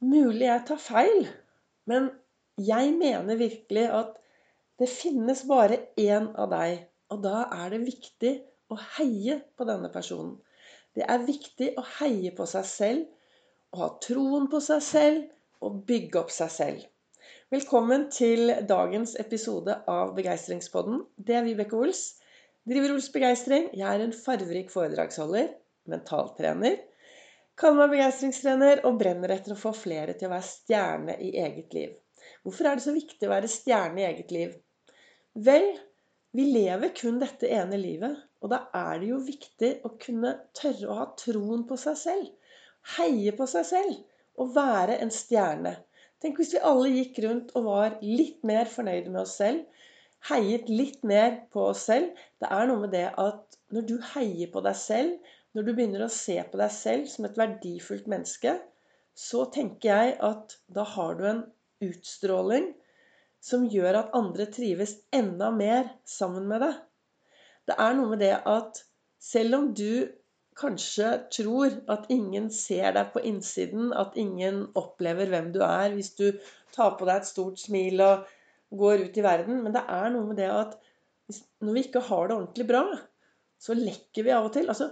Mulig jeg tar feil, men jeg mener virkelig at det finnes bare én av deg. Og da er det viktig å heie på denne personen. Det er viktig å heie på seg selv, å ha troen på seg selv og bygge opp seg selv. Velkommen til dagens episode av Begeistringspodden. Det er Vibeke Ols. Driver Ols Begeistring. Jeg er en farverik foredragsholder, mentaltrener Kaller meg begeistringstrener og brenner etter å få flere til å være stjerne i eget liv. Hvorfor er det så viktig å være stjerne i eget liv? Vel, vi lever kun dette ene livet, og da er det jo viktig å kunne tørre å ha troen på seg selv. Heie på seg selv og være en stjerne. Tenk hvis vi alle gikk rundt og var litt mer fornøyde med oss selv. Heiet litt mer på oss selv. Det er noe med det at når du heier på deg selv, når du begynner å se på deg selv som et verdifullt menneske, så tenker jeg at da har du en utstråling som gjør at andre trives enda mer sammen med deg. Det er noe med det at selv om du kanskje tror at ingen ser deg på innsiden, at ingen opplever hvem du er hvis du tar på deg et stort smil og går ut i verden Men det er noe med det at når vi ikke har det ordentlig bra, så lekker vi av og til. Altså,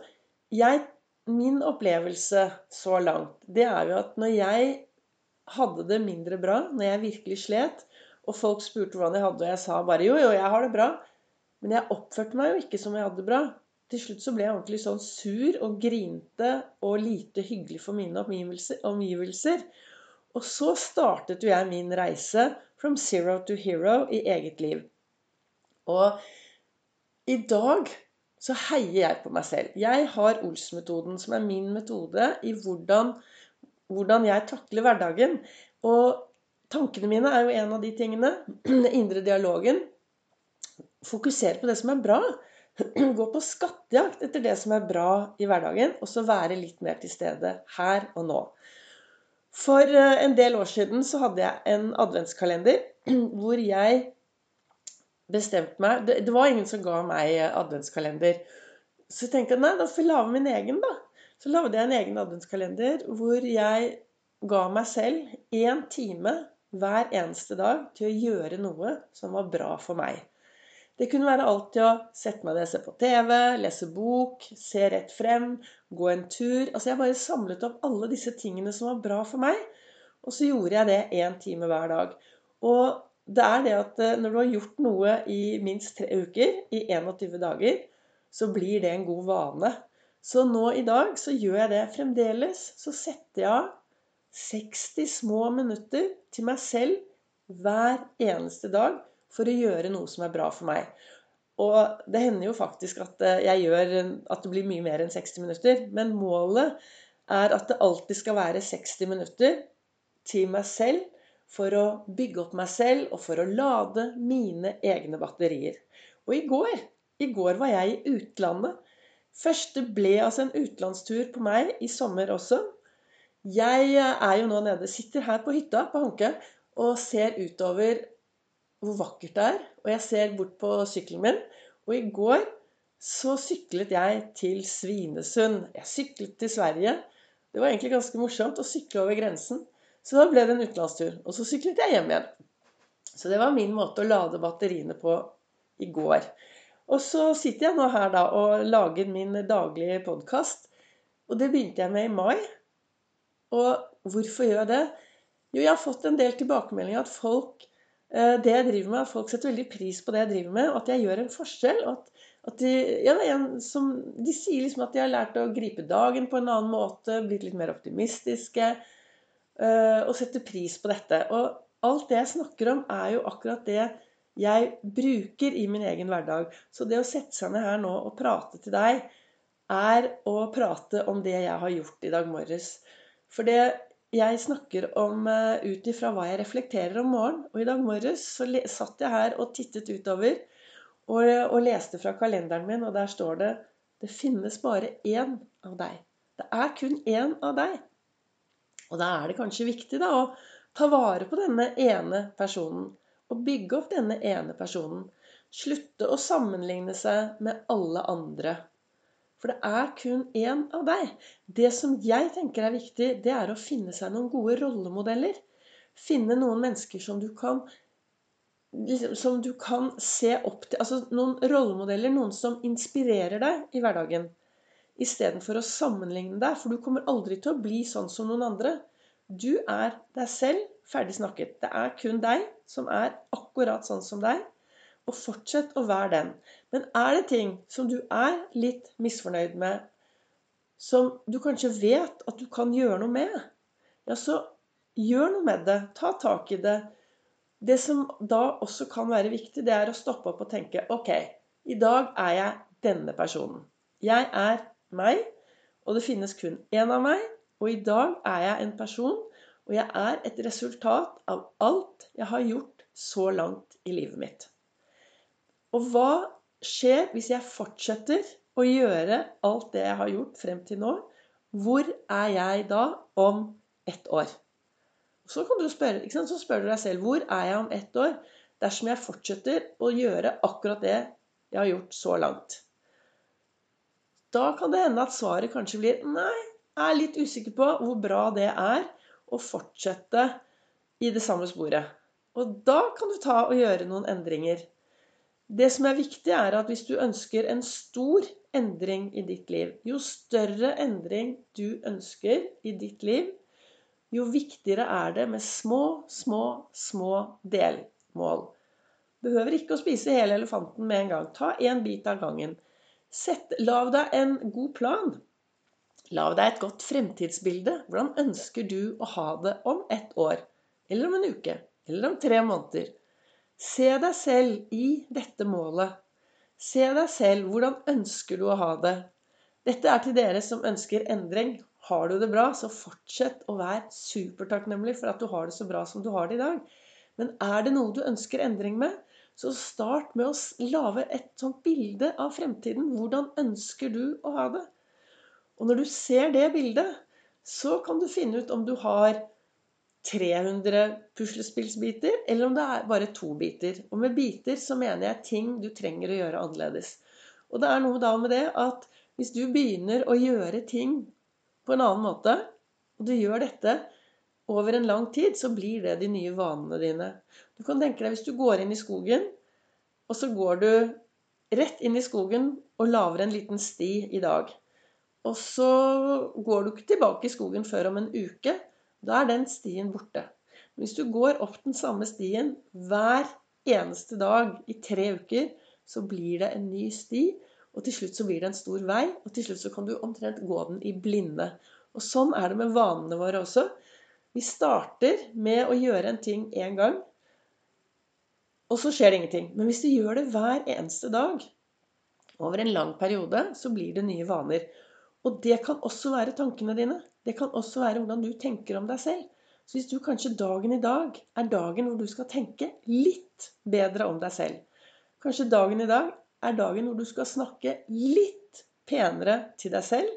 jeg, min opplevelse så langt, det er jo at når jeg hadde det mindre bra, når jeg virkelig slet, og folk spurte hvordan jeg hadde det, og jeg sa bare jo, jo, jeg har det bra. Men jeg oppførte meg jo ikke som jeg hadde det bra. Til slutt så ble jeg ordentlig sånn sur og grinte og lite hyggelig for mine omgivelser. Og så startet jo jeg min reise from zero to hero i eget liv. Og i dag så heier jeg på meg selv. Jeg har Ols-metoden, som er min metode i hvordan, hvordan jeg takler hverdagen. Og tankene mine er jo en av de tingene. Den indre dialogen. Fokusere på det som er bra. Gå på skattejakt etter det som er bra i hverdagen, og så være litt mer til stede her og nå. For eh, en del år siden så hadde jeg en adventskalender hvor jeg bestemt meg det, det, var ingen som ga meg adventskalender. Så jeg tenkte nei, da får jeg lage min egen, da. Så lagde jeg en egen adventskalender hvor jeg ga meg selv én time hver eneste dag til å gjøre noe som var bra for meg. Det kunne være alt til å sette meg ned og se på TV, lese bok, se rett frem, gå en tur. Altså Jeg bare samlet opp alle disse tingene som var bra for meg. Og så gjorde jeg det én time hver dag. Og det er det at eh, når du har gjort noe i minst tre uker, i 21 dager, så blir det en god vane. Så nå i dag så gjør jeg det fremdeles. Så setter jeg av 60 små minutter til meg selv hver eneste dag for å gjøre noe som er bra for meg. Og det hender jo faktisk at eh, jeg gjør at det blir mye mer enn 60 minutter. Men målet er at det alltid skal være 60 minutter til meg selv for å bygge opp meg selv og for å lade mine egne batterier. Og i går, i går var jeg i utlandet. Første ble altså en utenlandstur på meg i sommer også. Jeg er jo nå nede, sitter her på hytta på Hanke og ser utover hvor vakkert det er. Og jeg ser bort på sykkelen min. Og i går så syklet jeg til Svinesund. Jeg syklet til Sverige. Det var egentlig ganske morsomt å sykle over grensen. Så da ble det en utenlandstur. Og så syklet jeg hjem igjen. Så det var min måte å lade batteriene på i går. Og så sitter jeg nå her da og lager min daglige podkast. Og det begynte jeg med i mai. Og hvorfor gjør jeg det? Jo, jeg har fått en del tilbakemeldinger at folk eh, det jeg driver med, at folk setter veldig pris på det jeg driver med, og at jeg gjør en forskjell. og at, de, ja, som, de sier liksom at de har lært å gripe dagen på en annen måte, blitt litt mer optimistiske, og setter pris på dette. Og alt det jeg snakker om, er jo akkurat det jeg bruker i min egen hverdag. Så det å sette seg ned her nå og prate til deg, er å prate om det jeg har gjort i dag morges. For det jeg snakker om uh, ut ifra hva jeg reflekterer om morgenen. Og i dag morges så satt jeg her og tittet utover og, og leste fra kalenderen min, og der står det Det finnes bare én av deg. Det er kun én av deg. Og da er det kanskje viktig da, å ta vare på denne ene personen. Og bygge opp denne ene personen. Slutte å sammenligne seg med alle andre. For det er kun én av deg. Det som jeg tenker er viktig, det er å finne seg noen gode rollemodeller. Finne noen mennesker som du kan liksom, som du kan se opp til. Altså noen rollemodeller, noen som inspirerer deg i hverdagen. Istedenfor å sammenligne deg, for du kommer aldri til å bli sånn som noen andre. Du er deg selv. Ferdig snakket. Det er kun deg som er akkurat sånn som deg og fortsett å være den. Men er det ting som du er litt misfornøyd med, som du kanskje vet at du kan gjøre noe med, ja, så gjør noe med det. Ta tak i det. Det som da også kan være viktig, det er å stoppe opp og tenke OK, i dag er jeg denne personen. Jeg er meg, og det finnes kun én av meg. Og i dag er jeg en person, og jeg er et resultat av alt jeg har gjort så langt i livet mitt. Og hva skjer hvis jeg fortsetter å gjøre alt det jeg har gjort frem til nå? Hvor er jeg da om ett år? Så, kan du spørre, så spør du deg selv hvor er jeg om ett år dersom jeg fortsetter å gjøre akkurat det jeg har gjort så langt. Da kan det hende at svaret kanskje blir nei, jeg er litt usikker på hvor bra det er å fortsette i det samme sporet. Og da kan du ta og gjøre noen endringer. Det som er viktig, er at hvis du ønsker en stor endring i ditt liv Jo større endring du ønsker i ditt liv, jo viktigere er det med små, små, små delmål. Behøver ikke å spise hele elefanten med en gang. Ta én bit av gangen. Sett, lav deg en god plan. Lav deg et godt fremtidsbilde. Hvordan ønsker du å ha det om ett år? Eller om en uke? Eller om tre måneder? Se deg selv i dette målet. Se deg selv. Hvordan ønsker du å ha det? Dette er til dere som ønsker endring. Har du det bra, så fortsett å være supertakknemlig for at du har det så bra som du har det i dag. Men er det noe du ønsker endring med, så start med å lage et sånt bilde av fremtiden. Hvordan ønsker du å ha det? Og når du ser det bildet, så kan du finne ut om du har 300 puslespillsbiter, eller om det er bare to biter. Og med biter så mener jeg ting du trenger å gjøre annerledes. Og det er noe da med det at hvis du begynner å gjøre ting på en annen måte, og du gjør dette over en lang tid, så blir det de nye vanene dine. Du kan tenke deg hvis du går inn i skogen, og så går du rett inn i skogen og lager en liten sti i dag. Og så går du ikke tilbake i skogen før om en uke. Da er den stien borte. Hvis du går opp den samme stien hver eneste dag i tre uker, så blir det en ny sti. Og til slutt så blir det en stor vei, og til slutt så kan du omtrent gå den i blinde. Og sånn er det med vanene våre også. Vi starter med å gjøre en ting én gang, og så skjer det ingenting. Men hvis du gjør det hver eneste dag over en lang periode, så blir det nye vaner. Og det kan også være tankene dine. Det kan også være hvordan du tenker om deg selv. Så hvis du kanskje dagen i dag er dagen hvor du skal tenke litt bedre om deg selv Kanskje dagen i dag er dagen hvor du skal snakke litt penere til deg selv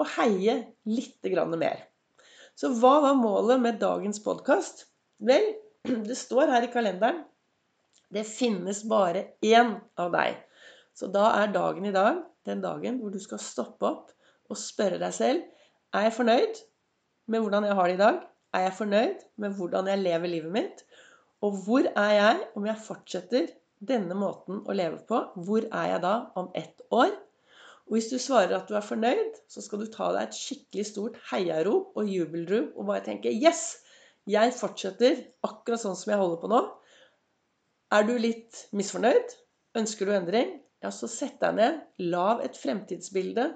og heie litt mer. Så hva var målet med dagens podkast? Vel, det står her i kalenderen det finnes bare én av deg. Så da er dagen i dag den dagen hvor du skal stoppe opp og spørre deg selv er jeg fornøyd med hvordan jeg har det i dag? Er jeg fornøyd med hvordan jeg lever livet mitt? Og hvor er jeg om jeg fortsetter denne måten å leve på? Hvor er jeg da om ett år? Og hvis du svarer at du er fornøyd, så skal du ta deg et skikkelig stort heiarop og jubelrop og bare tenke Yes! Jeg fortsetter akkurat sånn som jeg holder på nå. Er du litt misfornøyd? Ønsker du endring? Ja, så sett deg ned. Lag et fremtidsbilde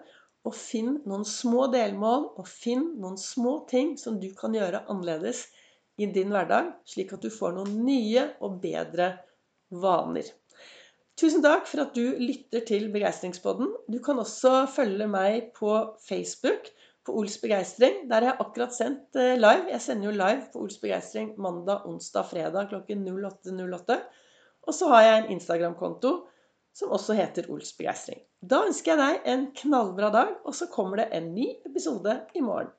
og finn noen små delmål, og finn noen små ting som du kan gjøre annerledes i din hverdag, slik at du får noen nye og bedre vaner. Tusen takk for at du lytter til Begeistringspodden. Du kan også følge meg på Facebook på Ols Begeistring. Der har jeg akkurat sendt eh, live. Jeg sender jo live på Ols Begeistring mandag, onsdag, fredag klokken 08.08. Og så har jeg en Instagram-konto som også heter Ols Begeistring. Da ønsker jeg deg en knallbra dag, og så kommer det en ny episode i morgen.